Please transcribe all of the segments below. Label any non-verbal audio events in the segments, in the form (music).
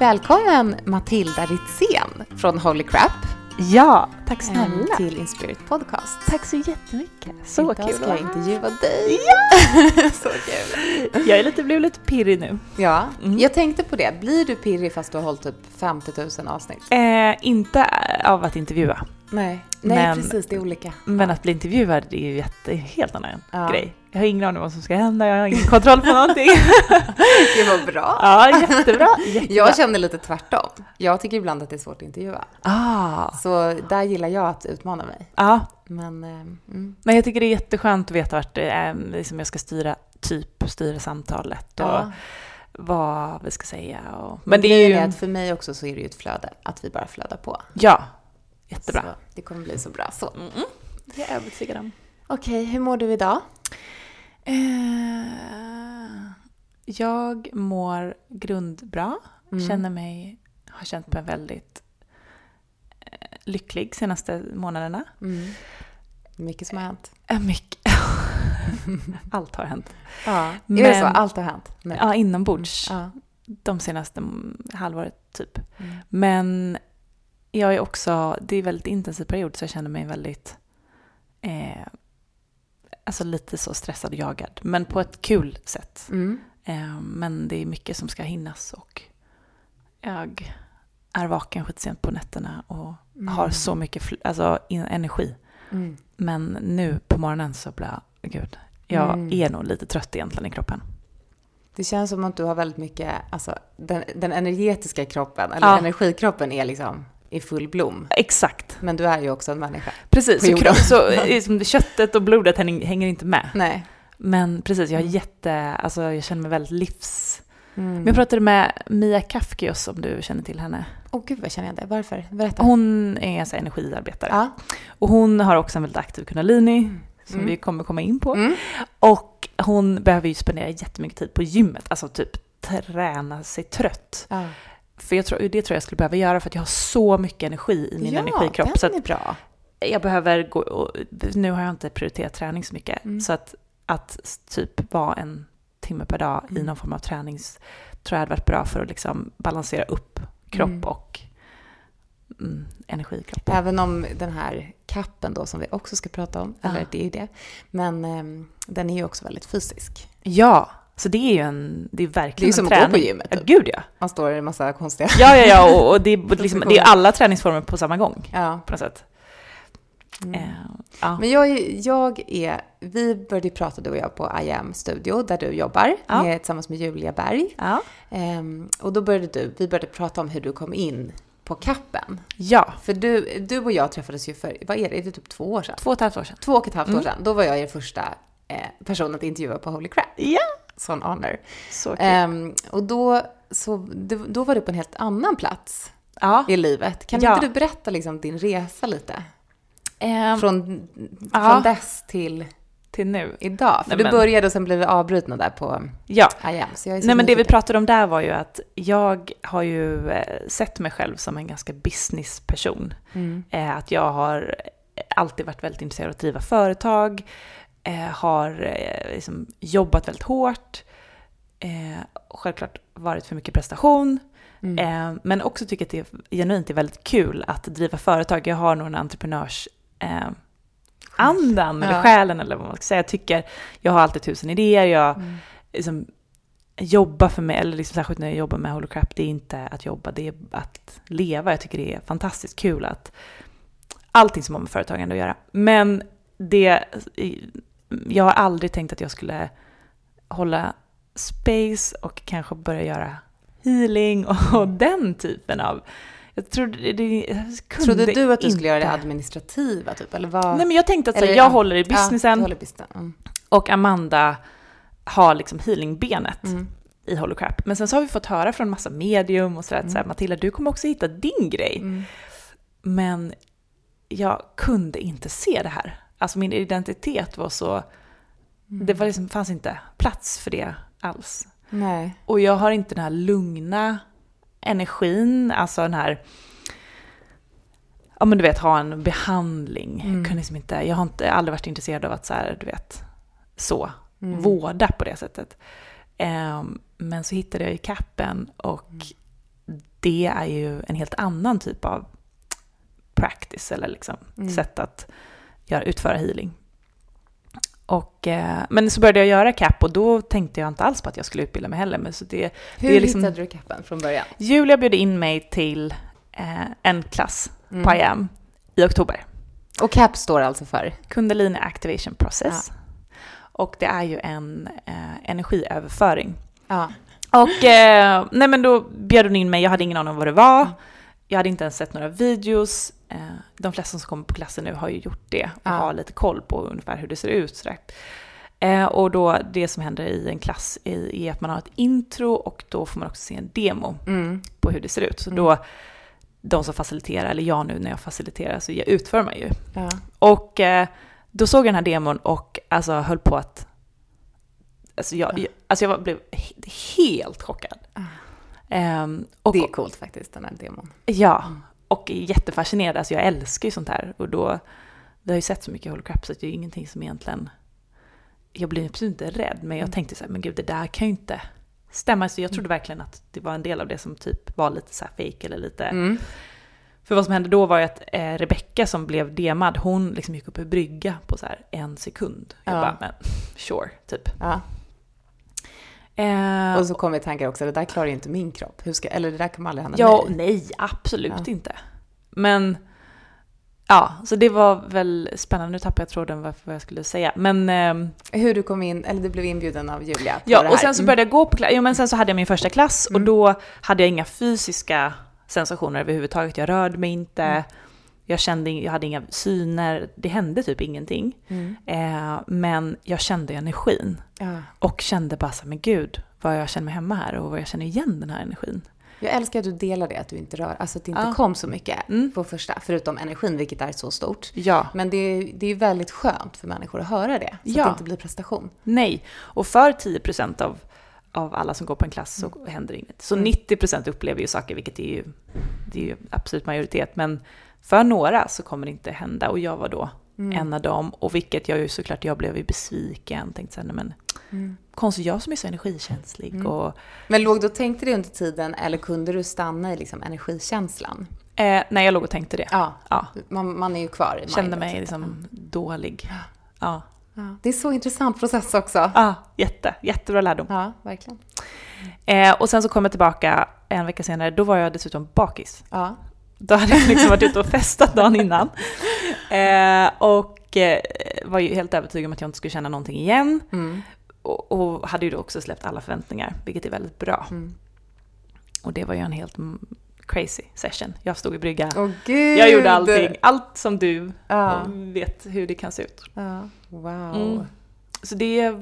Välkommen Matilda Ritzén från Holy Crap Ja, tack snälla. till Inspirit Podcast. Tack så jättemycket. Så Idag kul ska jag intervjua dig. Ja! (laughs) Så kul. Jag är lite, blev lite pirrig nu. Ja, Mm. jag tänkte på det. Blir du pirrig fast du har hållit typ 50 000 avsnitt? Eh, inte av att intervjua, Nej. Nej, Men- precis. Det är olika. men att bli intervjuad är ju jätte, helt annan Ja. grej. Jag har ingen aning om vad som ska hända, jag har ingen kontroll på någonting. (laughs) Det var bra. ja, jättebra. jättebra. Jag känner lite tvärtom. Jag tycker ibland att det är svårt att intervjua. Ah, Så där gillar jag att utmana mig. ja, Men, eh, mm. men jag tycker det är jätteskönt att veta vart det är liksom jag ska styra, typ styra samtalet och ja. vad vi ska säga. Och, Men det är ju... ju... att för mig också så är det ju ett flöde. Att vi bara flödar på. Ja, jättebra. Så det kommer bli så bra så. Mm, det är jag övertygad om. Okej, hur mår du idag? Eh, jag mår grundbra. Mm. Känner mig, har känt mig väldigt eh, lycklig senaste månaderna. Mm. Mycket som har hänt. Eh, mycket. (laughs) Allt har hänt. Ja. Är Men- det så? Allt har hänt? Nu? Ja, inombords. Ja. De senaste mm, halvåret typ. Mm. Men jag är också, det är en väldigt intensiv period så jag känner mig väldigt, eh, alltså lite så stressad och jagad. Men på ett kul sätt. Mm. Eh, Men det är mycket som ska hinnas och jag är vaken skitsent på nätterna och har så mycket alltså, energi. Mm. Men nu på morgonen så blir jag, gud, jag Mm. är nog lite trött egentligen i kroppen. Det känns som att du har väldigt mycket, alltså den, den energetiska kroppen, eller Ja. energikroppen är liksom i full blom. Exakt. Men du är ju också en människa. Precis, så, så (laughs) liksom, köttet och blodet hänger, inte med. Nej. Men precis, jag är Mm. jätte, alltså jag känner mig väldigt livs... Mm. Men jag pratade med Mia Kafkios om du känner till henne. Åh gud vad känner jag det? Varför? Berätta. Hon är här energiarbetare. Ja. Och hon har också en väldigt aktiv kundalini som Mm. vi kommer komma in på. Mm. Och hon behöver ju spendera jättemycket tid på gymmet, alltså typ träna sig trött. Ja. För jag tror, det tror jag skulle behöva göra för att jag har så mycket energi i min ja, energikropp. Så den är bra. jag behöver gå, och, nu har jag inte prioriterat träning så mycket. Mm. Så att, att typ vara en timme per dag i Mm. någon form av tränings tror jag hade varit bra för att liksom balansera upp kropp Mm. och mm, energikropp. Även om den här kappen då som vi också ska prata om, Ja. eller det är ju det, men ehm, den är ju också väldigt fysisk. Ja, så det är ju en, det är Det är verkligen ju som en att gå träning. på gymmet. Typ. gud ja. Man står i en massa konstiga... Ja, ja, ja, och, och det, är (laughs) liksom, det är alla träningsformer på samma gång Ja. på något sätt. Mm. Eh, ja. Men jag, är- jag är, vi började prata du och jag på IAM Studio där du jobbar Ja. med, tillsammans med Julia Berg. ja. Ehm, och då började du, vi började prata om hur du kom in på kappen. ja, För du, du och jag träffades ju för, vad är det, är det typ två år sedan? två och ett halvt år sedan. Två och ett halvt år Mm. sedan. Då var jag er första eh, person att intervjua på Holy Crap. Ja, Sån honor. så. Ehm, och då, så, då var du på en helt annan plats ja. i livet. Kan Ja. inte du berätta liksom din resa lite? Ehm, Från, ja. från dess till till nu. idag? För Nej, du men- började och sen blev vi avbrutna där på Ja, IAM. Så jag är så Nej men det vi pratade om där var ju att jag har ju eh, sett mig själv som en ganska businessperson. Mm. Eh, Att jag har alltid varit väldigt intresserad av att driva företag, eh, har eh, liksom jobbat väldigt hårt, eh, självklart varit för mycket prestation, Mm. eh, men också tycker att det är genuint är väldigt kul att driva företag. Jag har nog en entreprenörs eh, andan eller Ja. själen eller vad man ska säga. Jag tycker, jag har alltid tusen idéer, jag Mm. liksom, jobba för mig, eller liksom särskilt när jag jobbar med Holy Crap, det är inte att jobba, det är att leva. Jag tycker det är fantastiskt kul att allting som har med företagande att göra. Men det, jag har aldrig tänkt att jag skulle hålla space och kanske börja göra healing och (laughs) den typen av... Jag trodde, det, jag Trodde du att du skulle inte. göra det administrativa typ? Eller vad? Nej men jag tänkte att så, Eller, jag ja. håller i Ja, businessen du håller. Mm. och Amanda har liksom healingbenet Mm. i Hollow Crap. Men sen så har vi fått höra från massa medium och sådär att så här, Matilda, du kommer också hitta din grej. Mm. Men jag kunde inte se det här. Alltså min identitet var så... Mm. Det var liksom, fanns inte plats för det alls. Nej. Och jag har inte den här lugna energin, alltså den här... Ja men du vet, ha en behandling. Mm. Jag, kunde liksom inte, jag har inte, aldrig varit intresserad av att så här, du vet, så, Mm. vårda på det sättet. Ehm, men så hittade jag i kappen och det är ju en helt annan typ av practice eller liksom Mm. sätt att göra, utföra healing. Och, eh, men så började jag göra CAP och då tänkte jag inte alls på att jag skulle utbilda mig heller. Men så det, Hur det är liksom- hittade du capen från början? Julia bjöd in mig till eh, en klass Mm. på IAM i oktober. Och CAP står alltså för? Kundalini Activation Process. Och det är ju en eh, energiöverföring. Ja. Och eh, nej men då bjöd hon in mig, jag hade ingen aning om vad det var. Jag hade inte ens sett några videos. Eh, de flesta som kommer på klassen nu har ju gjort det och Ja. har lite koll på ungefär hur det ser ut. Sådär. Eh, och då det som händer i en klass är, att man har ett intro och då får man också se en demo Mm. på hur det ser ut. Så Mm. då, de som faciliterar, eller jag nu när jag faciliterar, så jag utför man ju. Ja. Och eh, då såg jag den här demon och alltså höll på att... Alltså jag, jag, alltså jag blev he- helt chockad. Ehm, och, Det är coolt faktiskt, den här demon. Ja, Mm. och jättefascinerad. Alltså jag älskar ju sånt här. Och då, vi har ju sett så mycket holocrap så att det är ju ingenting som egentligen... Jag blir absolut inte rädd, men jag Mm. tänkte så här, men gud det där kan ju inte stämma. Så jag trodde verkligen att det var en del av det som typ var lite så här fake eller lite... Mm. För vad som hände då var ju att eh, Rebecca som blev demad, hon liksom gick upp i brygga på så här en sekund. Jag Ja. bara, men sure, typ. Ja. Eh, Och så kommer tankar också, det där klarar ju inte min kropp. Hur ska, eller det där kommer aldrig hända ja, mig. nej, absolut Ja. inte. Men, ja, så det var väl spännande. Nu tappade jag tråden varför vad jag skulle säga. Men, ehm, Hur du kom in, eller du blev inbjuden av Julia på det ja, här. och sen så började jag gå på klass. Jo, men sen så hade jag min första klass och Mm. då hade jag inga fysiska sensationer överhuvudtaget. Jag rörde mig inte. Mm. Jag kände, jag hade inga syner. Det hände typ ingenting. Mm. Eh, men jag kände energin Ja. och kände bara så men gud, vad jag känner mig hemma här och vad jag känner igen den här energin. Jag älskar att du delar det, att du inte rör, alltså att det inte Ja. kom så mycket Mm. på första, förutom energin, vilket är så stort. Ja, Men det är, det är väldigt skönt för människor att höra det, så Ja. att det inte blir prestation. nej. Och för 10% av, av alla som går på en klass så händer inget. Så Mm. 90% upplever ju saker, vilket är ju, det är ju absolut majoritet. Men för några så kommer det inte hända och jag var då Mm. en av dem. Och vilket jag ju såklart, jag blev ju besviken. Tänkte så här, nej men Mm. konstigt, jag som är så energikänslig Mm. och Men låg du och tänkte det under tiden, eller kunde du stanna i liksom energikänslan? eh, nej, jag låg och tänkte det. Ja, Ja, man, man är ju kvar i kände mig liksom dålig. Ja. Ja. Det är så intressant process också. Ja, jätte, jättebra lärdom. Ja, verkligen. Eh, och sen så kom jag tillbaka en vecka senare, då var jag dessutom bakis. Ja. Då hade jag liksom varit ute och festat dagen innan. (laughs) Eh, och eh, var ju helt övertygad om att jag inte skulle känna någonting igen. Mm. Och, och hade ju då också släppt alla förväntningar, vilket är väldigt bra. Mm. Och det var ju en helt crazy session. Jag stod i brygga. Gud! Jag gjorde allting, allt som du Ja. vet hur det kan se ut. ja. Wow. Mm. Så det,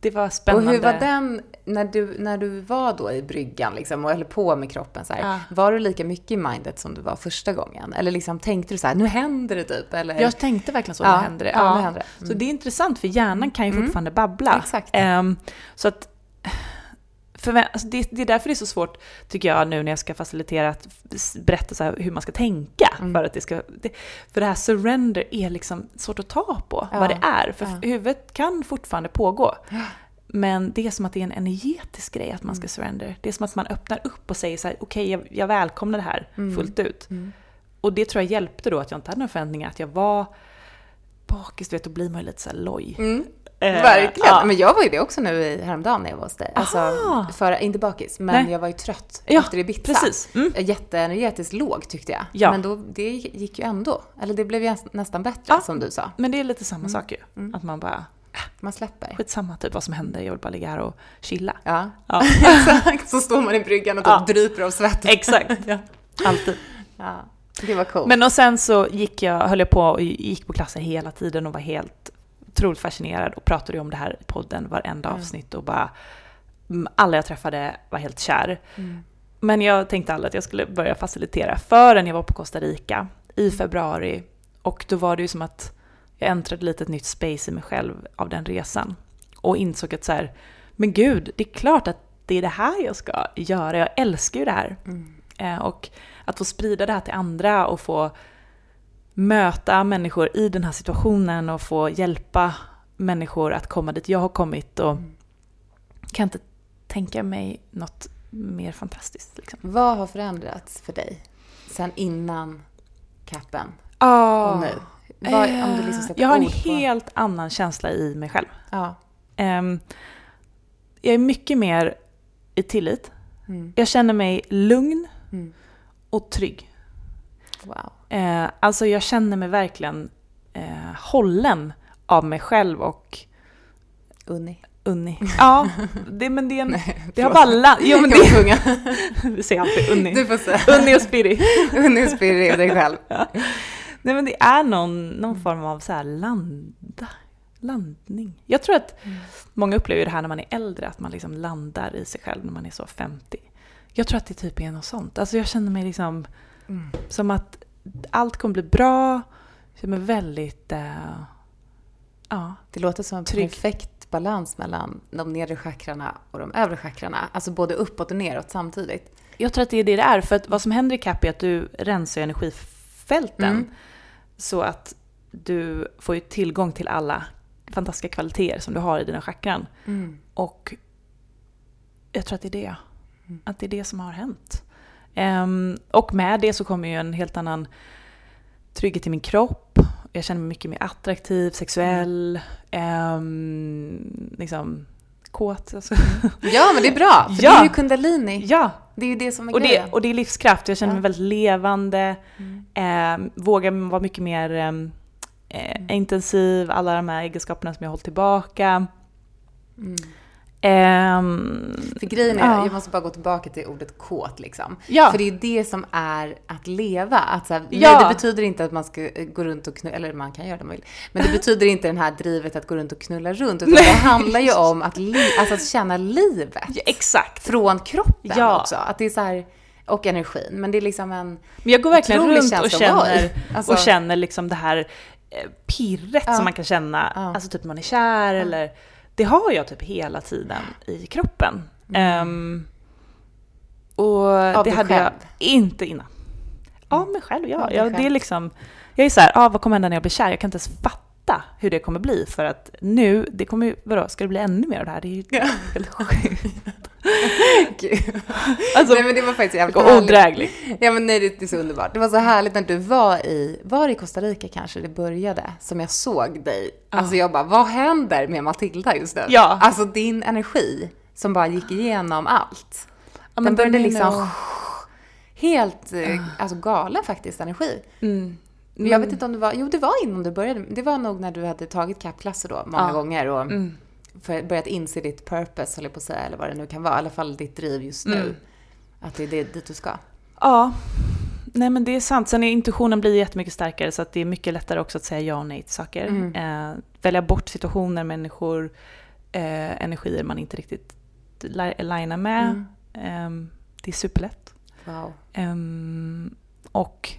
det var Och spännande. hur var den, när du, när du var då i bryggan liksom, och höll på med kroppen så här, Ja. var du lika mycket i mindet som du var första gången? Eller liksom tänkte du så här, nu händer det typ? Eller? Jag tänkte verkligen så, Ja, nu händer det. ja, Ja, nu händer det. Så Mm. det är intressant, för hjärnan kan ju Mm. fortfarande babbla. Exakt. Ehm, så att, förvä- alltså det, det är därför det är så svårt, tycker jag, nu när jag ska facilitera, att berätta så hur man ska tänka. Mm. För, att det ska, det, för det här surrender är liksom svårt att ta på, Ja, vad det är. För ja. huvudet kan fortfarande pågå. Men det är som att det är en energetisk grej att man ska Mm. surrender. Det är som att man öppnar upp och säger så här, okej, jag, jag välkomnar det här Mm. fullt ut. Mm. Och det tror jag hjälpte då, att jag inte hade några förväntningar, att jag var bakis, du vet, då blir man ju lite så här loj. Mm. Eh, Verkligen. ja. Men jag var ju det också nu i häromdagen när jag var hos dig. Alltså, för, inte bakis, men Nej. jag var ju trött Ja, efter Ibiza. Precis. Mm. Jätteenergetiskt låg tyckte jag. Ja. Men då, det gick ju ändå. Eller det blev ju näs- nästan bättre Ja. som du sa. Men det är lite samma Mm. sak ju. Mm. Att man bara, Man släpper. skitsamma typ vad som händer, jag vill bara ligga här och chilla. Ja, Ja. (laughs) exakt. Så står man i bryggan och typ Ja. dryper av svett. Exakt. (laughs) Ja. Alltid. Ja, det var coolt. Men och sen så gick jag, höll jag på och gick på klasser hela tiden och var helt otroligt fascinerad och pratade om det här i podden varenda Mm. avsnitt och bara mm, alla jag träffade var helt kär. Mm. Men jag tänkte aldrig att jag skulle börja facilitera förrän jag var på Costa Rica i februari. Och då var det ju som att jag äntrade lite ett nytt space i mig själv av den resan. Och insåg att så här, men gud, det är klart att det är det här jag ska göra. Jag älskar ju det här. Mm. Eh, och att få sprida det här till andra och få möta människor i den här situationen och få hjälpa människor att komma dit jag har kommit. Och Mm. kan inte tänka mig något mer fantastiskt. Liksom. Vad har förändrats för dig sen innan capen Oh, och nu? Vad, om du liksom sätter jag har en på- helt annan känsla i mig själv. Ja. Ehm, jag är mycket mer i tillit. Mm. Jag känner mig lugn Mm. och trygg. Wow. Eh, alltså jag känner mig verkligen eh, hållen av mig själv och Unni. Unni. (laughs) Ja, det, men det, är en, Nej, det har bara Jo men det, (laughs) vi säger alltid Unni. Du får säga. Unni och Spiri. (laughs) Unni och Spirri och dig själv. Nej men det är någon, någon form av så här landa, landning. Jag tror att många upplever det här när man är äldre, att man liksom landar i sig själv när man är så 50. Jag tror att det typ är något sånt. Alltså jag känner mig liksom Mm. som att allt kommer bli bra. Känner mig väldigt, eh, ja, Det låter som en Trygg. perfekt balans mellan de nedre chakrarna och de övre chakrarna. Alltså både uppåt och neråt samtidigt. Jag tror att det är det det är, för att vad som händer i CAP är att du rensar energifälten Mm. så att du får ju tillgång till alla fantastiska kvaliteter som du har i dina chakran. Mm. Och jag tror att det är det. Att det är det som har hänt. Ehm, och med det så kommer ju en helt annan trygghet i min kropp. Jag känner mig mycket mer attraktiv, sexuell, ehm, liksom kåt. Alltså. Ja, men det är bra. För Ja. det är ju kundalini. ja, Det är ju det som är och det, grejen. och det är livskraft. Jag känner mig Ja. väldigt levande. Mm. Eh, vågar vara mycket mer ehm, eh, intensiv, alla de här egenskaperna som jag har hållit tillbaka. Mm. Ehm, För grejen är, Ja. jag måste bara gå tillbaka till ordet kåt liksom. Ja. För det är det som är att leva. Att så här, Ja. Nej, det betyder inte att man ska eh, gå runt och knulla, eller man kan göra det om man vill. Men det (laughs) betyder inte den här drivet att gå runt och knulla runt. Utan det handlar ju om att, alltså att känna livet. ja, exakt. Från kroppen också. Att det är så här, och energin. Men det är liksom en... Men jag går verkligen runt och känner, Alltså- och känner liksom det här eh, pirret som man kan känna, alltså typ när man är kär eller det har jag typ hela tiden i kroppen. Ehm, och Mm. Av det hade jag själv? inte innan. Av mig själv, ja. Av dig ja det är liksom, jag är så här, ah, vad kommer hända när jag blir kär? Jag kan inte ens fatta hur det kommer bli för att nu, det kommer ju, vadå, ska det bli ännu mer av det här? Det är ju Ja. helt sjukt. Alltså, nej men det var faktiskt jävligt odrägligt. Ja men nej, det är så underbart. Det var så härligt när du var i, var i Costa Rica kanske det började? Som jag såg dig. Alltså jag bara, vad händer med Matilda just nu? Ja. Alltså din energi som bara gick igenom allt. Ja, den började liksom helt, eh, alltså galen faktiskt energi. Mm. Men Jag vet inte om det var, jo det var innan du började. Det var nog när du hade tagit kapklasser då många Ja. gånger och Mm. börjat inse ditt purpose, höll jag på att säga, eller vad det nu kan vara. I alla fall ditt driv just nu. Mm. Att det är det, dit du ska. Ja, nej men det är sant. Sen är intuitionen blir jättemycket starkare så att det är mycket lättare också att säga ja och nej till saker. Mm. Eh, välja bort situationer, människor, eh, energier man inte riktigt li- linar med. Mm. Eh, det är superlätt. Wow. Ehm, och...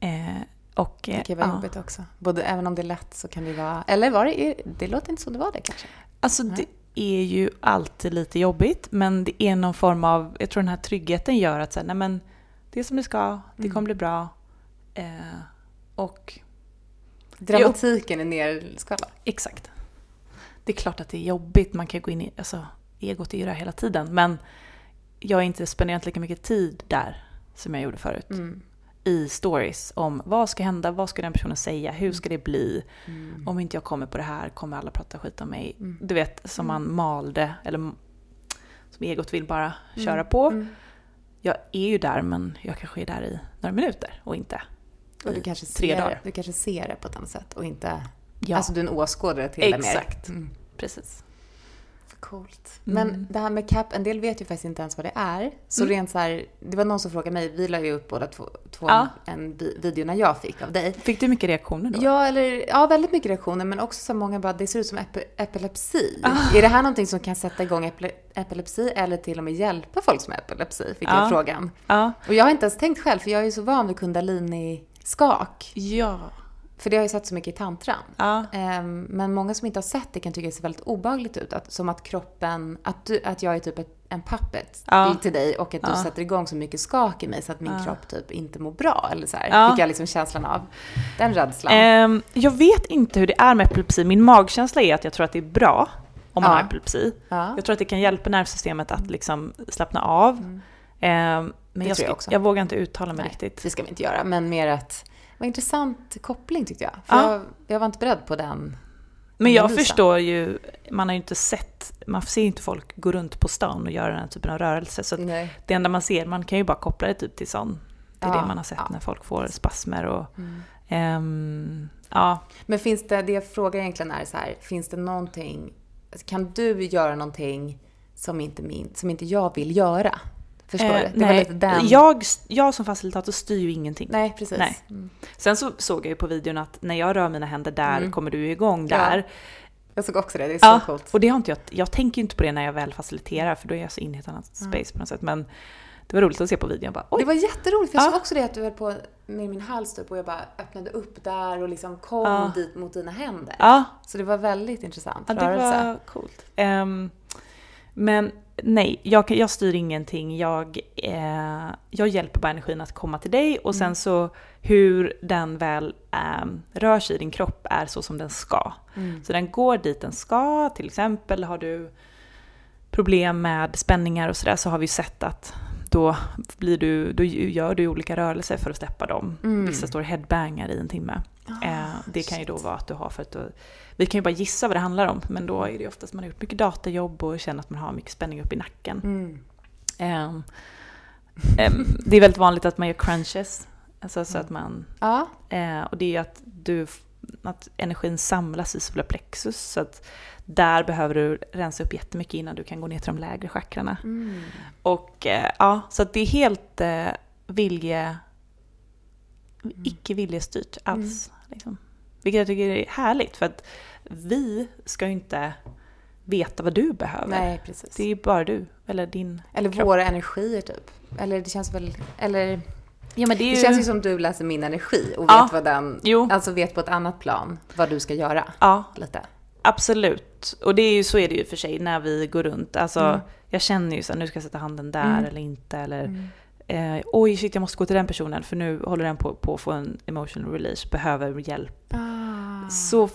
Eh, och Det kan vara ja. jobbigt också. Både, även om det är lätt så kan det vara... Eller var det... Det låter inte som det var det kanske. Alltså Nej. det är ju alltid lite jobbigt men det är någon form av, jag tror den här tryggheten gör att så här, nej men det är som det ska, det Mm. kommer bli bra. Eh, och Dramatiken är nerskalad. exakt. Det är klart att det är jobbigt, man kan gå in i, alltså egot är ju där hela tiden men jag har inte spenderat lika mycket tid där som jag gjorde förut. Mm. I stories om vad ska hända, vad ska den personen säga, hur ska det bli? Mm. Om inte jag kommer på det här kommer alla prata skit om mig. Mm. Du vet, som man malde, eller som egot vill bara köra Mm. på. Mm. Jag är ju där men jag kanske är där i några minuter och inte Och du kanske, tre ser, dagar. du kanske ser det på ett annat sätt och inte... Ja, Alltså du är en åskådare till det mer. Exakt. Mm. precis. Coolt. Mm. Men det här med CAP, en del vet ju faktiskt inte ens vad det är. Så Mm. rent så här, det var någon som frågade mig, vi la ju upp båda två, två Ja. en vi- video när jag fick av dig. Fick du mycket reaktioner då? Ja, eller, ja, väldigt mycket reaktioner, men också så många bara, det ser ut som epi epilepsi. Ah. Är det här någonting som kan sätta igång epile epilepsi eller till och med hjälpa folk som har epilepsi? Fick Ja. jag frågan. Ja. Och jag har inte ens tänkt själv, för jag är ju så van vid kundalini-skak. Ja. För det har jag sett så mycket i tantran. Ja. Ehm, Men många som inte har sett det kan tycka det ser väldigt obehagligt ut. Att, som att kroppen, att, du, att jag är typ ett, en puppet Ja. till dig och att du Ja. sätter igång så mycket skak i mig så att min kropp typ inte mår bra. Eller så här. Fick jag liksom känslan av. Den rädslan. Ehm, jag vet inte hur det är med epilepsi. Min magkänsla är att jag tror att det är bra. om man har epilepsi. Ja. Jag tror att det kan hjälpa nervsystemet att liksom slappna av. Mm. Eh, men jag, jag ska, också. jag vågar inte uttala mig Nej, riktigt. Det ska vi inte göra, men mer att... Vad intressant koppling tyckte jag. För Ja. jag, jag var inte beredd på den. Men jag förstår ju, man har ju inte sett, man ser ju inte folk gå runt på stan och göra den här typen av rörelse. Så det enda man ser, man kan ju bara koppla det typ till sån, till Ja, det man har sett ja. när folk får spasmer och Mm. ehm, ja. Men finns det, det jag frågar egentligen är så här, finns det någonting, kan du göra någonting som inte, min, som inte jag vill göra? Förstår Eh, du? Det var nej, lite den... jag, jag som facilitator styr ju ingenting. Nej, precis. Nej. Mm. Sen så såg jag ju på videon att när jag rör mina händer där Mm. kommer du igång Ja. där. Jag såg också det, det är så Ja, coolt. och det har inte jag, jag tänker ju inte på det när jag väl faciliterar för då är jag så inne i ett annat space på något sätt. Men det var roligt att se på videon. Bara, Oj, Det var jätteroligt, för jag Ja. såg också det att du höll på med min hals typ och jag bara öppnade upp där och liksom kom Ja. dit mot dina händer. ja, Så det var väldigt intressant ja, det rörelse. var coolt. Ehm, men nej, jag, jag styr ingenting. Jag, eh, jag hjälper bara energin att komma till dig och sen så hur den väl ehm, rör sig i din kropp är så som den ska. Mm. Så den går dit den ska. Till exempel har du problem med spänningar och sådär så har vi sett att då, blir du, då gör du olika rörelser för att släppa dem. Mm. Vissa står headbangar i en timme. Ah, eh, det kan ju då shit. vara att du har för att du, Vi kan ju bara gissa vad det handlar om men då är det oftast man har gjort mycket datajobb och känner att man har mycket spänning upp i nacken. Mm. Ehm, det är väldigt vanligt att man gör crunches. Alltså så att man Ja, Eh, och det är att, du, att energin samlas i solarplexus. Så att där behöver du rensa upp jättemycket innan du kan gå ner till de lägre chakrarna. mm. Och eh, ja, så att det är helt eh, vilje, icke viljestyrt alls. Liksom. Vilket jag tycker är härligt för att vi ska ju inte veta vad du behöver. nej precis. Det är ju bara du, eller din Eller kropp. våra energier typ. Eller det känns väl, eller Ja men det ju... det känns ju som du läser min energi och vet Ja. vad den, Jo. alltså vet på ett annat plan vad du ska göra. Ja, Lite. Absolut. Och det är ju, så är det ju för sig när vi går runt. Alltså, Mm. Jag känner ju så här, nu ska jag sätta handen där Mm. eller inte. Eller Mm. eh, oj shit jag måste gå till den personen för nu håller den på, på att få en emotional release, behöver hjälp. Ah. Så,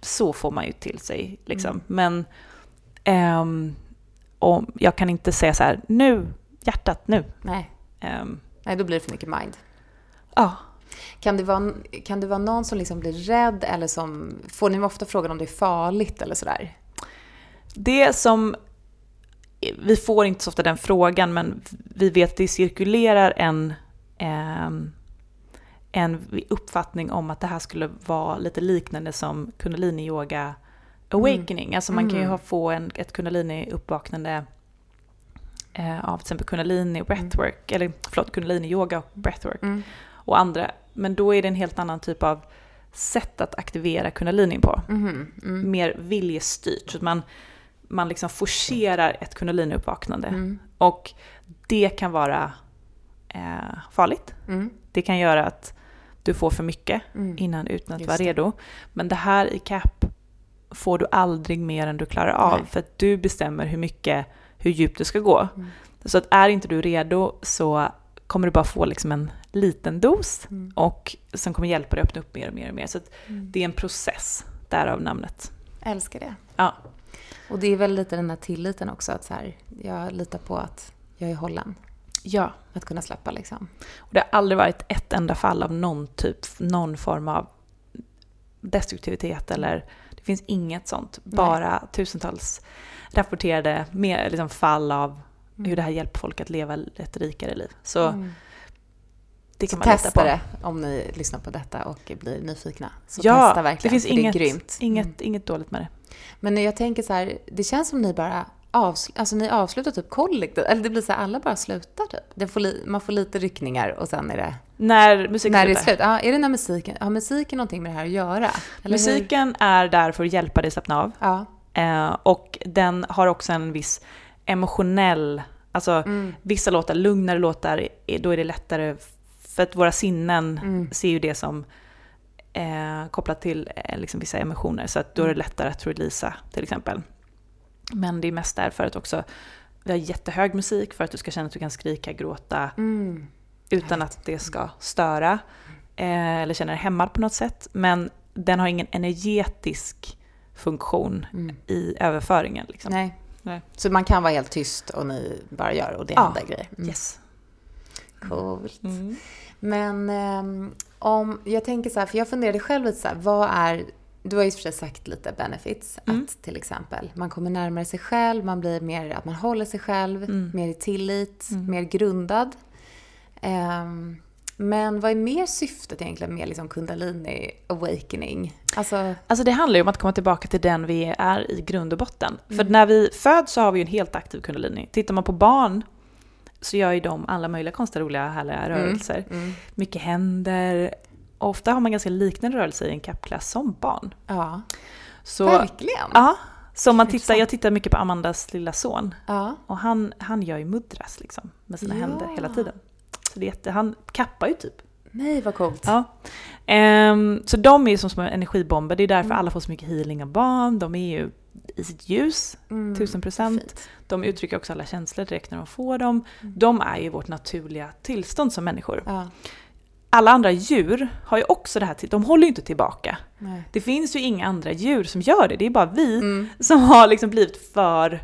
så får man ju till sig liksom. Mm. Men ehm, om, jag kan inte säga så här, nu, hjärtat nu. Nej. Ehm, nej, då blir det för mycket mind. Ja, Kan det, vara, kan det vara någon som liksom blir rädd eller som... Får ni ofta frågan om det är farligt eller sådär? Det som, vi får inte så ofta den frågan, men vi vet att det cirkulerar en, ehm, en uppfattning om att det här skulle vara lite liknande som kundalini-yoga awakening. Alltså man kan ju Mm. ha, få en, ett kundalini-uppvaknande eh, av till exempel kundalini och breathwork, eller förlåt, kundalini-yoga och breathwork Mm. och andra. Men då är det en helt annan typ av sätt att aktivera kundalinin på Mhm. Mm. mer viljestyrt. Så att man, man liksom forcerar ett kundaliniuppvaknande. Mm. Och det kan vara eh, farligt. Mm. Det kan göra att du får för mycket Mm. innan utan att Just vara redo. Men det här i CAP får du aldrig mer än du klarar av. Nej. För att du bestämmer hur mycket, hur djupt du ska gå. Mm. Så att är inte du redo så kommer du bara få liksom en liten dos Mm. och som kommer hjälpa dig att öppna upp mer och mer och mer. Så att Mm. det är en process, därav namnet. Älskar det. Ja. Och det är väl lite den här tilliten också, att så här, jag litar på att jag är hållen. Ja, Att kunna släppa liksom. och det har aldrig varit ett enda fall av någon typ, någon form av destruktivitet eller det finns inget sånt. Nej. Bara tusentals rapporterade med, liksom, fall av Mm. hur det här hjälper folk att leva ett rikare liv. Så Mm. det kan Så man testa på. det om ni lyssnar på detta och blir nyfikna. Så Ja, testa verkligen, det finns inget, det är grymt. inget, Mm. inget dåligt med det. Men jag tänker så här, det känns som ni bara avsl- alltså ni avslutar typ kollektivt. Eller det blir så här, alla bara slutar typ. Får man får lite ryckningar och sen är det... När musiken när det är slut. Ja, är det när musiken... Har musiken någonting med det här att göra? Eller hur? Musiken är där för att hjälpa dig slappna av. Ja. Eh, och den har också en viss emotionell, alltså Mm. vissa låtar, lugnare låtar, då är det lättare för att våra sinnen Mm. ser ju det som eh, kopplat till eh, liksom vissa emotioner. Så att då är det Mm. lättare att releasa till exempel. Men det är mest därför att också vi har jättehög musik för att du ska känna att du kan skrika, gråta Mm. utan att det ska störa eh, eller känna dig hämmad på något sätt. Men den har ingen energetisk funktion Mm. i överföringen. Liksom. Nej. Nej. Så man kan vara helt tyst och ni bara gör och det Ja. händer grejer. Mm. Yes. Coolt. Mm. Men ehm, om, jag tänker så här, för jag funderade själv lite så här, vad är, du har ju för sig sagt lite benefits, Mm. att till exempel man kommer närmare sig själv, man blir mer, att man håller sig själv, Mm. mer i tillit, Mm. mer grundad. Ehm, men vad är mer syftet egentligen med liksom kundalini awakening? Alltså, Alltså det handlar ju om att komma tillbaka till den vi är i grund och botten. För Mm. när vi föds så har vi ju en helt aktiv kundalini. Tittar man på barn så gör ju de alla möjliga konstiga, roliga, härliga rörelser. mm, Mycket händer. Ofta har man ganska liknande rörelser i en kappklass som barn. ja, Så, verkligen. ja, så man tittar, jag tittar mycket på Amandas lilla son. Ja. Och han, han gör ju mudras liksom med sina Ja. händer hela tiden. Så det är jätte, han kappar ju typ. Nej, vad coolt. Ja. Ehm, så de är ju som små energibomber. Det är därför Mm. alla får så mycket healing av barn. De är ju i sitt ljus, Mm, tusen procent. fint. De uttrycker också alla känslor direkt när de får dem. Mm. De är ju vårt naturliga tillstånd som människor. Ja, Alla andra djur har ju också det här, de håller ju inte tillbaka. nej. Det finns ju inga andra djur som gör det, det är bara vi Mm. som har liksom blivit för,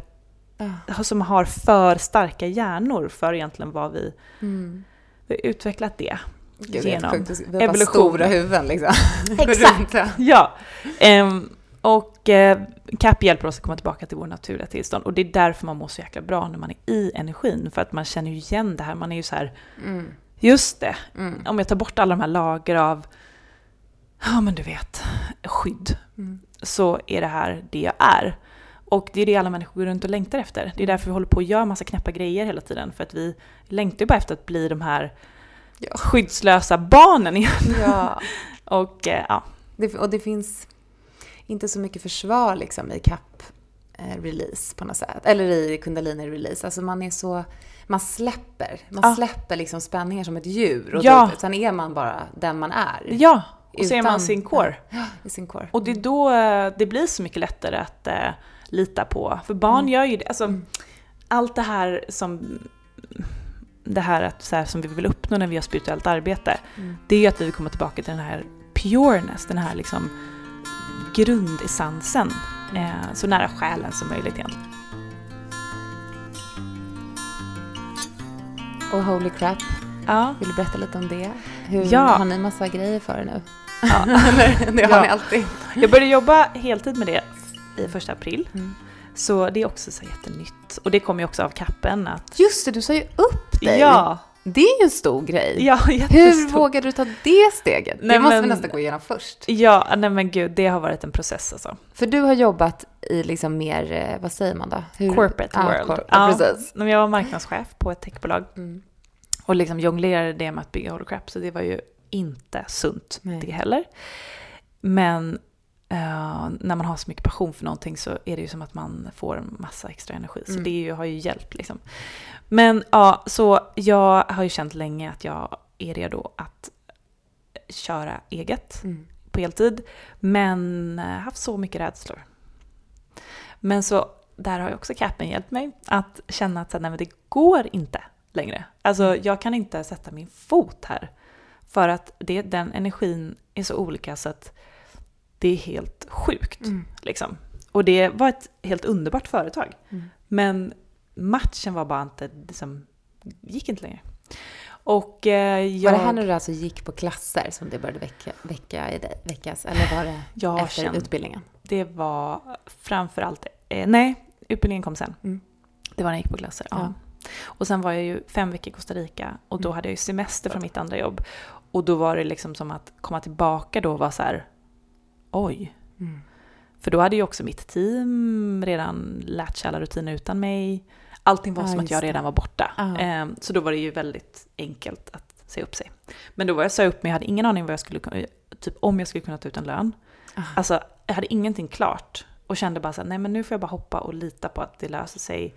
Ja. som har för starka hjärnor för egentligen vad vi, Mm. Vi har utvecklat det. Gud, Genom sjukt. Vi har bara stora huvuden liksom. (laughs) Exakt. ja. Ehm, och eh, CAP hjälper oss att komma tillbaka till vårt naturliga tillstånd. Och det är därför man mår så jäkla bra när man är i energin. För att man känner ju igen det här. Man är ju så här, Mm. just det, Mm. om jag tar bort alla de här lager av, ja men du vet, skydd. Mm. Så är det här det jag är. Och det är det alla människor går runt och längtar efter. Det är därför vi håller på att göra massa knäppa grejer hela tiden. För att vi längtar ju bara efter att bli de här Ja. skyddslösa barnen igen. Ja. (laughs) Och eh, ja, Det, och det finns inte så mycket försvar liksom i CAP eh, release på något sätt. Eller i kundalini release. Alltså man är så, man släpper. Man Ja. släpper liksom spänningar som ett djur. Och Ja. sen är man bara den man är. ja. och så är man Utan- sin core. Ja, i sin core. Och det är då eh, det blir så mycket lättare att lita på. För barn Mm. gör ju det. Alltså, Mm. Allt det här som det här, att, så här som vi vill uppnå när vi gör spirituellt arbete. Mm. Det är ju att vi vill komma tillbaka till den här pureness, den här liksom grundessensen. Eh, så nära själen som möjligt egentligen. Och holy crap. Ja. Vill du berätta lite om det? Hur, Ja. Har ni massa grejer för det nu? ja. (laughs) Det har Ja. ni alltid. Jag började jobba heltid med det i första april. Mm. Så det är också så jättenytt. Och det kommer ju också av kappen att... Just det, du sa ju upp dig. Ja, Det är ju en stor grej. ja Hur vågade du ta det steget? Nej, det måste vi men- nästan gå igenom först. Ja, nej men gud, det har varit en process alltså. För du har jobbat i liksom mer, eh, vad säger man då? Hur? Corporate Ja, world. cor- Ja. ja, precis. När jag var marknadschef på ett techbolag Mm. och liksom jonglerade det med att bygga holocrap, så det var ju inte sunt Nej. det heller. Men eh, när man har så mycket passion för någonting så är det ju som att man får massa extra energi. Så Mm. det ju, har ju hjälpt liksom. Men ja, så jag har ju känt länge att jag är redo att köra eget Mm. på heltid. Men eh, haft så mycket rädslor. Men så där har ju också capen hjälpt mig att känna att så nej, men det går inte längre. Alltså jag kan inte sätta min fot här. För att det, den energin är så olika så att det är helt sjukt. Mm. Liksom. Och det var ett helt underbart företag. Mm. Men matchen var bara inte, liksom, gick inte längre. Och eh, jag... Var det här när du alltså gick på klasser som det började väcka, väcka i dig, väckas? Eller var det jag efter kände- utbildningen? Det var framförallt, eh, nej, utbildningen kom sen. Mm. Det var när jag gick på klasser. Ja. Ja. Och sen var jag ju fem veckor i Costa Rica och då Mm. hade jag ju semester från mitt andra jobb. Och då var det liksom som att komma tillbaka då var så här, oj. Mm. För då hade ju också mitt team redan lärt sig alla rutiner utan mig. Allting var Ja, som att jag redan var borta. Ehm, Så då var det ju väldigt enkelt att säga upp sig. Men då var jag sa upp mig, jag hade ingen aning vad jag skulle kunna, typ om jag skulle kunna ta ut en lön. Ah. Alltså, jag hade ingenting klart. Och kände bara så här, nej men nu får jag bara hoppa och lita på att det löser sig.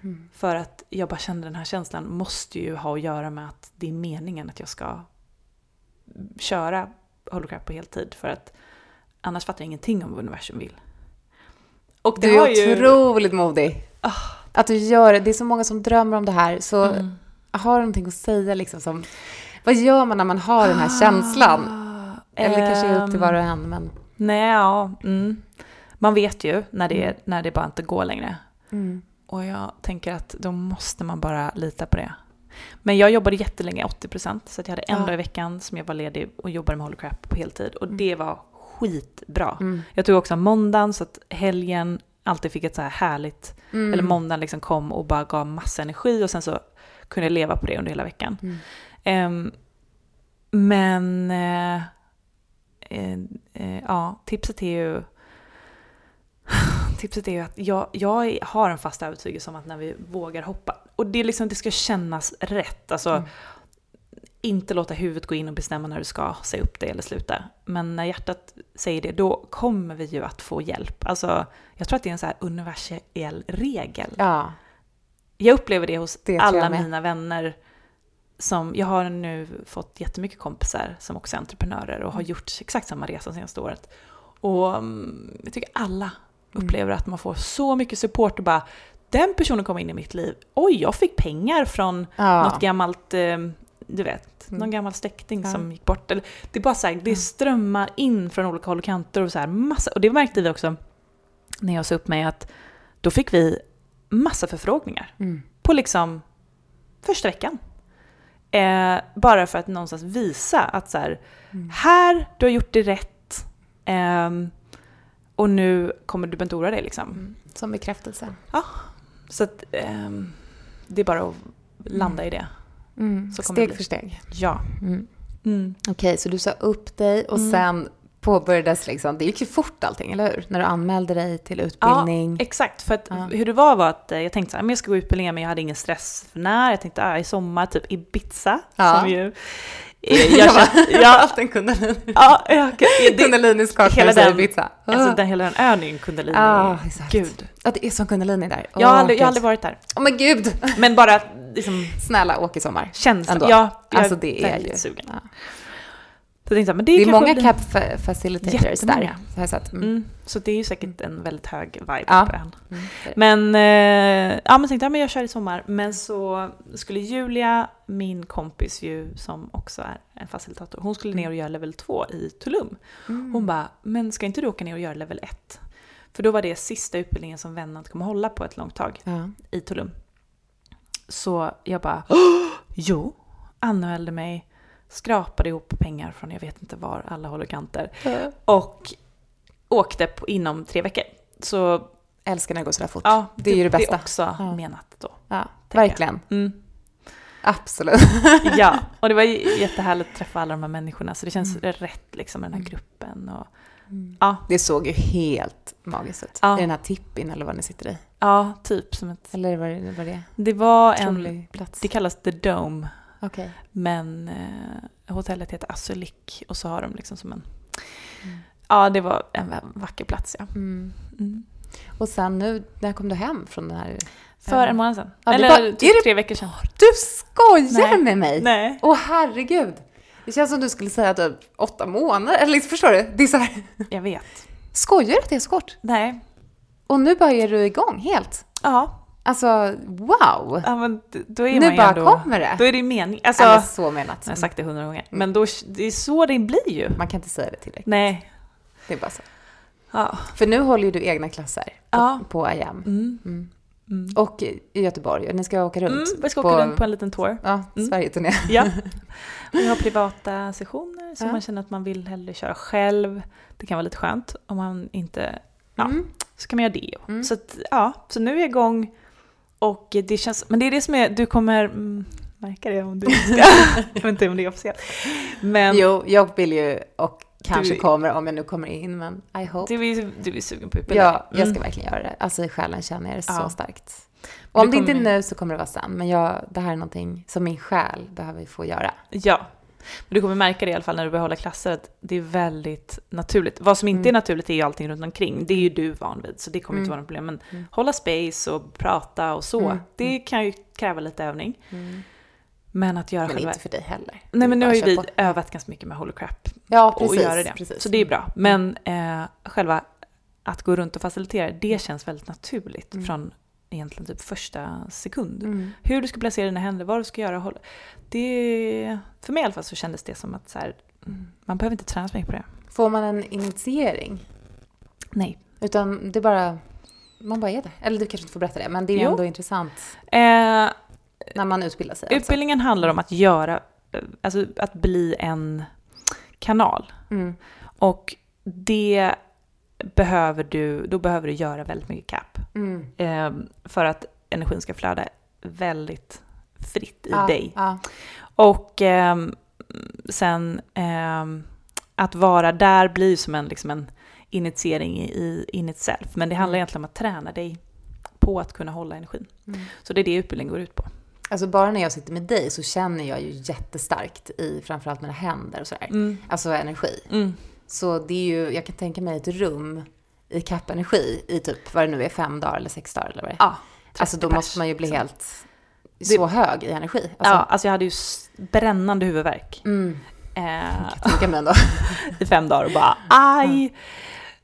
Mm. För att jag bara kände den här känslan måste ju ha att göra med att det är meningen att jag ska köra holocrap på heltid. För att annars fattar jag ingenting om vad universum vill. Och det Du är ju... otroligt modig. Ah. Att du gör det. Det är så många som drömmer om det här. Så Mm. har du någonting att säga liksom som... Vad gör man när man har den här känslan? Ah, Eller kanske är upp till ehm, var och en, men... Nej, ja. Mm. man vet ju när det, när det bara inte går längre. Mm. Och jag tänker att då måste man bara lita på det. Men jag jobbade jättelänge, 80%, så jag hade en Ja. dag i veckan som jag var ledig och jobbade med Holy Crap på heltid. Och Mm. det var skitbra. Mm. Jag tog också måndagen så att helgen alltid fick ett så här härligt, Mm. eller måndagen liksom kom och bara gav massa energi och sen så kunde jag leva på det under hela veckan. Mm. Ehm, men eh, eh, eh, ja, tipset är ju (sighs) Tipset är ju att jag, jag har en fast övertygelse om att när vi vågar hoppa, och det liksom det ska kännas rätt. Alltså, Mm. Inte låta huvudet gå in och bestämma när du ska säga upp det eller sluta. Men när hjärtat säger det, då kommer vi ju att få hjälp. Alltså, jag tror att det är en så här universell regel. Ja. Jag upplever det hos Det alla mina vänner. Som, jag har nu fått jättemycket kompisar som också är entreprenörer och har Mm. gjort exakt samma resa senaste året. Och mm, jag tycker alla Mm. upplever att man får så mycket support och bara den personen kom in i mitt liv. Oj, jag fick pengar från ja. något gammalt, eh, du vet, Mm. någon gammal släkting Ja. som gick bort. Eller, det är bara så här, det Ja. strömmar in från olika håll och kanter och så här massa. Och det märkte vi också när jag sa upp mig att då fick vi massa förfrågningar Mm. på liksom första veckan. Eh, bara för att någonstans visa att så här, Mm. här, du har gjort det rätt. ehm, och nu kommer du inte oroa dig liksom. Mm. Som bekräftelse. Så att ehm, det är bara att landa i det. Mm. Så Steg för steg. Ja. Mm. Mm. Okej, så du sa upp dig och Mm. sen påbörjades liksom, det gick ju fort allting, eller hur? När du anmälde dig till utbildning. Exakt, för att Ja. hur det var var att eh, jag tänkte så här, men jag ska gå utbildningen men jag hade ingen stress för när. Jag tänkte ah, i sommar, typ Ibiza. Ja. Som ju, eh, (laughs) jag känner, ja, haft en kundalini. ja, jag, det, (laughs) Kundalinis hela den- i pizza. alltså den, hela den ön är ju en kundalini. Ja, exakt. Gud. Ja, det är som kundalini där. Jag har, aldrig, jag har aldrig varit där. Åh men gud! Men bara liksom Snälla, åk i sommar. känslan. Ja, jag Alltså det är väldigt ju... sugen. Ja. Så tänkte, men det, Det är många blir- cap fa- facilitators där. Så jag sett. Mm. Mm, så det är ju säkert en väldigt hög vibe Ja. på ön. Mm. Men, eh, ja, men tänkte jag men jag kör i sommar. Men så skulle Julia, min kompis ju, som också är en facilitator, hon skulle ner och göra level 2 i Tulum. Mm. Hon bara, men ska inte du åka ner och göra level 1? För då var det sista utbildningen som Vennant kommer hålla på ett långt tag i Tulum. Så jag bara, "Åh, (gasps) jo, anmälde mig, skrapade ihop pengar från jag vet inte var, alla håll och kanter. Och åkte på, inom tre veckor. Så Älskar när det går sådär fort. ja, det är ju det bästa. Det är också Ja. menat då. Ja, verkligen. Mm. Absolut. (laughs) Ja, och det var jättehärligt att träffa alla de här människorna. Så det känns Mm. rätt liksom med den här Mm. gruppen. Och, Mm. ja, Det såg ju helt magiskt ut. Ja. I den här tippin eller vad ni sitter i. ja, typ som ett... Eller vad det var det? Det var en... Plats. Det kallas The Dome. Okej. Men eh, hotellet heter Azulik och så har de liksom som en... Mm. Ja, det var en va- vacker plats ja. Mm. Mm. Och sen nu, när kom du hem från den här? För en månad sedan. Ja, Eller var- typ tre veckor sedan. Du skojar Nej. med mig? Nej. Åh herregud! Det känns som du skulle säga typ åtta månader, eller liksom, förstår du? Det är så här, Jag vet. skojar du att det är så kort? Nej. Och nu bara är du igång helt? Ja, Alltså, wow! ja men då är man Nu ju bara ändå... kommer det. Då är det mening. Alltså, Eller jag så menat. har sagt det hundra gånger. Men då, det är så det blir ju. Man kan inte säga det tillräckligt. Nej. Det är bara så. Ja. För nu håller ju du egna klasser på, Ja. på IAM. Mm. Mm. Mm. Och i Göteborg, ni ska åka runt. Mm, vi ska på- åka runt på en liten tour. Ja, Mm. Sverigeturné. Ja. (laughs) Vi har privata sessioner så Ja. man känner att man vill hellre köra själv. Det kan vara lite skönt om man inte... Ja. Mm. Så kan man göra det. Mm. Så att, ja, så nu är jag igång. Och det känns... Men det är det som är... Du kommer mm, märka det om du ska... (laughs) jag vet inte om det är officiellt. Men Jo, jag vill ju och kanske Du- kommer om jag nu kommer in, men I hope. du, är, du är sugen på utbildning. Ja, jag ska Mm. verkligen göra det. Alltså i själen känner jag det så Ja. starkt. Och om det inte är nu så kommer det vara sen. Men jag, det här är någonting som min själ behöver få göra. Ja. Men du kommer märka det i alla fall när du börjar hålla klasser att det är väldigt naturligt. Vad som inte Mm. är naturligt är ju allting runt omkring. Det är ju du van vid så det kommer Mm. inte vara något problem. Men Mm. hålla space och prata och så, Mm. det kan ju kräva lite övning. Men att göra Men själva... inte för dig heller. Nej men nu har ju vi på. övat ganska mycket med Holocrap Ja, och precis. göra det. Precis. Så det är bra. Men eh, själva att gå runt och facilitera, det känns väldigt naturligt Mm. från egentligen typ första sekund. Mm. Hur du ska placera dina händer, vad du ska göra. hålla- Det, för mig i alla fall så kändes det som att så här, Mm. man behöver inte träna så mycket på det. Får man en initiering? Nej, Utan det är bara, man bara är där. Eller du kanske inte får berätta det, men det är ju ändå intressant Eh, när man utbildar sig. alltså. utbildningen handlar om att göra, eh, alltså att bli en kanal. Mm. Och det behöver du, då behöver du göra väldigt mycket CAP. Mm. Eh, för att energin ska flöda väldigt fritt i Ja, dig. Ja. Och ehm, sen ehm, att vara där blir som en, liksom en initiering i, i in itself. Men det handlar Mm. egentligen om att träna dig på att kunna hålla energin. Mm. Så det är det utbildningen går ut på. Alltså bara när jag sitter med dig så känner jag ju jättestarkt i framförallt mina händer och sådär. Mm. Alltså energi. Mm. Så det är ju, jag kan tänka mig ett rum i kappenergi i typ vad det nu är, fem dagar eller sex dagar eller vad det är. Ja, Alltså då 30 måste pers, man ju bli liksom. helt så hög i energi. Alltså, ja, alltså jag hade ju brännande huvudvärk mm, eh, jag kan tänka mig ändå. (laughs) i fem dagar och bara aj!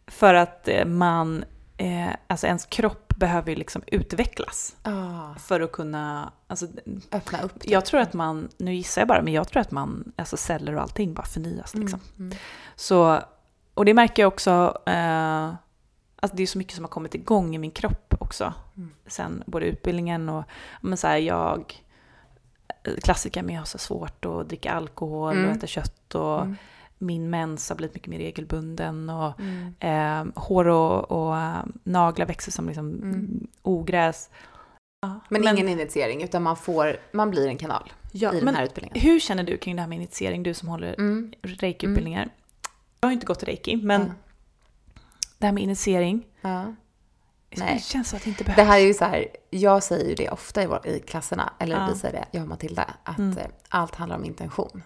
För att eh, man, eh, alltså ens kropp behöver ju liksom utvecklas Ah, för att kunna, alltså öppna upp. typ. jag tror att man, nu gissar jag bara, men jag tror att man, alltså celler och allting bara förnyas liksom. Mm, mm. Så, och det märker jag också, eh, alltså det är så mycket som har kommit igång i min kropp också. Mm. Sen både utbildningen och, men så här, jag, klassiker med att ha så svårt att dricka alkohol Mm. och äta kött och Mm. Min mens har blivit mycket mer regelbunden och Mm. eh, hår och, och eh, naglar växer som liksom Mm. ogräs. Ja, Men, ingen initiering, utan man, får, man blir en kanal ja, i den men här utbildningen. hur känner du kring det här med initiering, du som håller Mm. reiki-utbildningar? Jag har inte gått reiki, men det här med initiering, Ja. det Nej. känns som att det inte behövs. Det här är ju så här, jag säger ju det ofta i, vår, i klasserna, eller Ja. vi säger det, jag och Matilda, att Mm. eh, allt handlar om intention.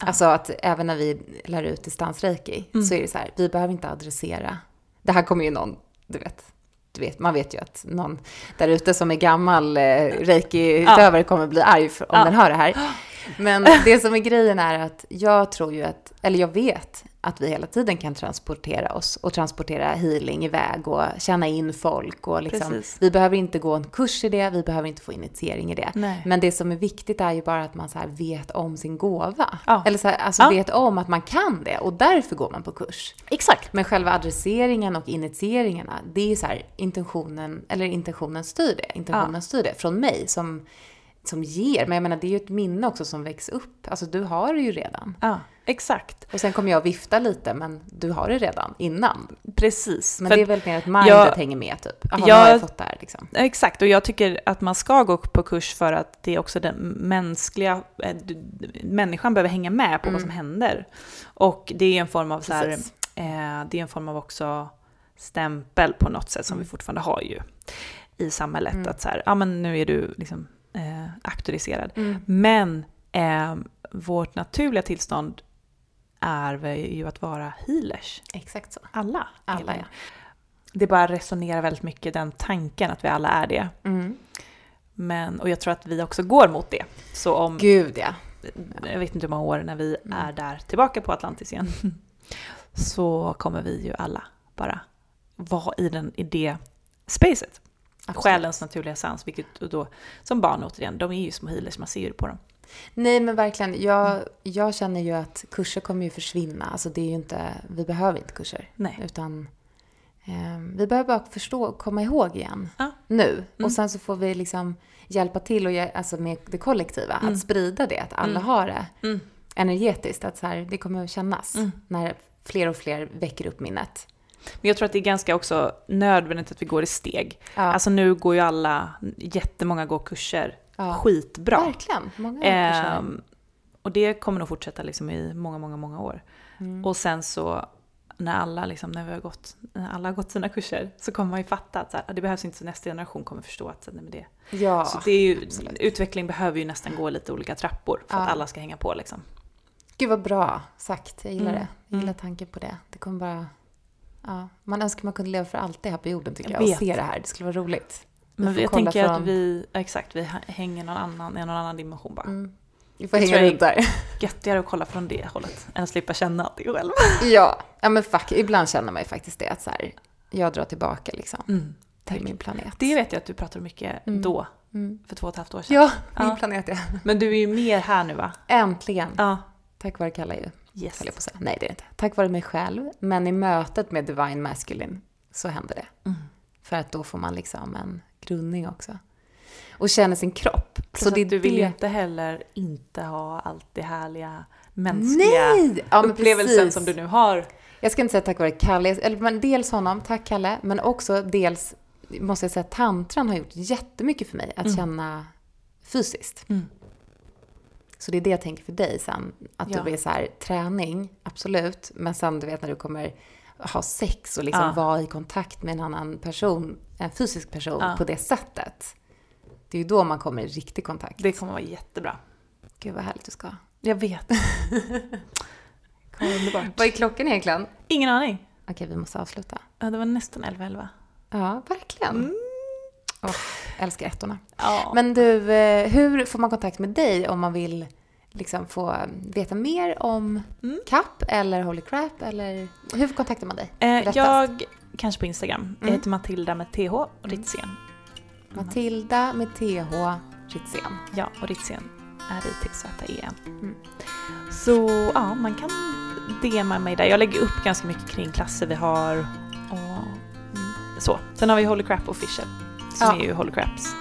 Ja. Alltså att även när vi lär ut distansreiki Mm. så är det så här, vi behöver inte adressera. Det här kommer ju någon, du vet, du vet man vet ju att någon där ute som är gammal eh, reiki-utövare kommer bli arg om Ja. den hör det här. (gasps) Men det som är grejen är att jag tror ju att, eller jag vet att vi hela tiden kan transportera oss och transportera healing iväg och känna in folk och liksom, Precis. vi behöver inte gå en kurs i det, vi behöver inte få initiering i det. Nej. Men det som är viktigt är ju bara att man så vet om sin gåva. Ja. Eller så här, alltså Ja. vet om att man kan det och därför går man på kurs. Exakt. Men själva adresseringen och initieringarna, det är så här intentionen, eller intentionen styr det. Intentionen styr det från mig som, som ger. Men jag menar, det är ju ett minne också som väcks upp. Alltså du har det ju redan. Ja, exakt. Och sen kommer jag vifta lite, men du har det redan innan. Precis. Men det är väl mer att mindet jag- hänger med typ. Jaha, jag- har jag fått det här liksom. Exakt, och jag tycker att man ska gå på kurs för att det är också den mänskliga, du- människan behöver hänga med på vad som händer. Och det är en form av så här, eh, det är en form av också stämpel på något sätt som vi fortfarande har ju i samhället. Mm. Att så här, ja men nu är du liksom eh, auktoriserad. Mm. Men eh, vårt naturliga tillstånd är ju att vara healers. Exakt så. Alla. Alla, ja. Det bara resonerar väldigt mycket den tanken att vi alla är det. Mm. Men, och jag tror att vi också går mot det. Så om, Gud ja. jag vet inte hur många år när vi Mm. är där tillbaka på Atlantis igen, (laughs) så kommer vi ju alla bara vara i, den, i det spacet. Absolut. Själens naturliga sans, vilket då, som barn återigen, de är ju små healers, man ser ju på dem. Nej men verkligen, jag, Mm. jag känner ju att kurser kommer ju försvinna. Alltså det är ju inte, vi behöver inte kurser. Nej. Utan eh, vi behöver bara förstå och komma ihåg igen. Ja. Nu. Mm. Och sen så får vi liksom hjälpa till och alltså med det kollektiva. Mm. Att sprida det, att alla Mm. har det Mm. energetiskt. Att så här, det kommer att kännas Mm. när fler och fler väcker upp minnet. Men jag tror att det är ganska också nödvändigt att vi går i steg. Ja, Alltså nu går ju alla, jättemånga går kurser ja. skitbra. Verkligen. Många kurser. Ehm, och det kommer nog fortsätta liksom i många, många, många år. Mm. Och sen så när alla, liksom, när vi har gått, när alla har gått sina kurser så kommer man ju fatta att så här, det behövs inte så nästa generation kommer förstå att så, nej, men det. Ja, så det är ju, utveckling behöver ju nästan gå lite olika trappor för Ja. att alla ska hänga på liksom. gud vad bra sagt. Jag gillar Mm. det. Jag gillar Mm. tanken på det. Det kommer bara... Ja, man önskar man kunde leva för alltid här på jorden tycker Jag jag. Och se det här. Det skulle vara roligt. Vi Men jag tänker att från- vi, ja, exakt, vi hänger någon annan, i någon annan dimension bara. Mm. Vi får Jag hänga runt där. (laughs) Göttigare att kolla från det hållet än att slippa känna att det är själv. (laughs) Ja, ja men fuck, ibland känner man ju faktiskt det att så här, jag drar tillbaka liksom Mm. till min planet. Det vet jag att du pratade mycket Mm. då, Mm. för två och ett halvt år sedan. Ja, min Ja. planet ja. Men du är ju mer här nu va? Äntligen. Ja. Tack vare Kalla ju, Yes. höll jag på att säga. Nej, det är det inte. Tack vare mig själv, men i mötet med Divine Masculine så händer det. Mm. För att då får man liksom en grundning också. Och känner sin kropp. Så så det du vill ju inte heller inte ha allt det härliga mänskliga Nej! Ja, men upplevelsen precis. som du nu har. Jag ska inte säga tack vare Kalle, eller men dels honom, tack Kalle, men också dels måste jag säga att tantran har gjort jättemycket för mig att Mm. känna fysiskt. Mm. Så det är det jag tänker för dig sen. Att Ja. du blir så här, träning, absolut. Men sen du vet när du kommer ha sex och liksom Ja. vara i kontakt med en annan person, en fysisk person Ja. på det sättet. Det är ju då man kommer i riktig kontakt. Det kommer vara jättebra. Gud vad härligt du ska. Jag vet. (laughs) Underbart. Vad är klockan egentligen? Ingen aning. Okej, vi måste avsluta. Ja, det var nästan 11-11. Ja, verkligen. Mm. Åh, älskar ettorna. Ja. Men du, eh, hur får man kontakt med dig om man vill liksom få veta mer om Mm. CAP eller Holy Crap? Eller hur kontaktar man dig? Eh, jag, kanske på Instagram. Jag Mm. heter Matilda med TH och Ritzén. Matilda med TH Ritzén. Ja, och Ritzén är I-T-Z-E-N. Mm. Så ja, man kan DMa mig där. Jag lägger upp ganska mycket kring klasser vi har och mm, så. Sen har vi Holy Crap Official som Ja. är ju Holy Craps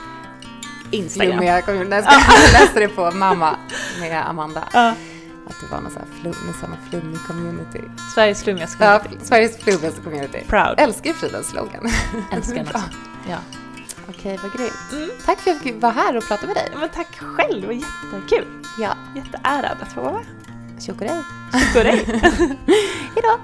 Instagram. Community. Nej, jag skojar. Jag läste det på (laughs) Mamma med Amanda. Ja, Att det var någon sån här flum, sån här flummig community. Sveriges flummigaste Ja, community. Sveriges flummigaste community. Proud. Älskar ju Fridens slogan. Älskar den (laughs) också. Ja. Okej, vad grymt. Mm. Tack för att jag fick vara här och prata med dig. Men tack själv, det var jättekul. Ja, Jätteärad att få vara med. för dig. (laughs) Hejdå!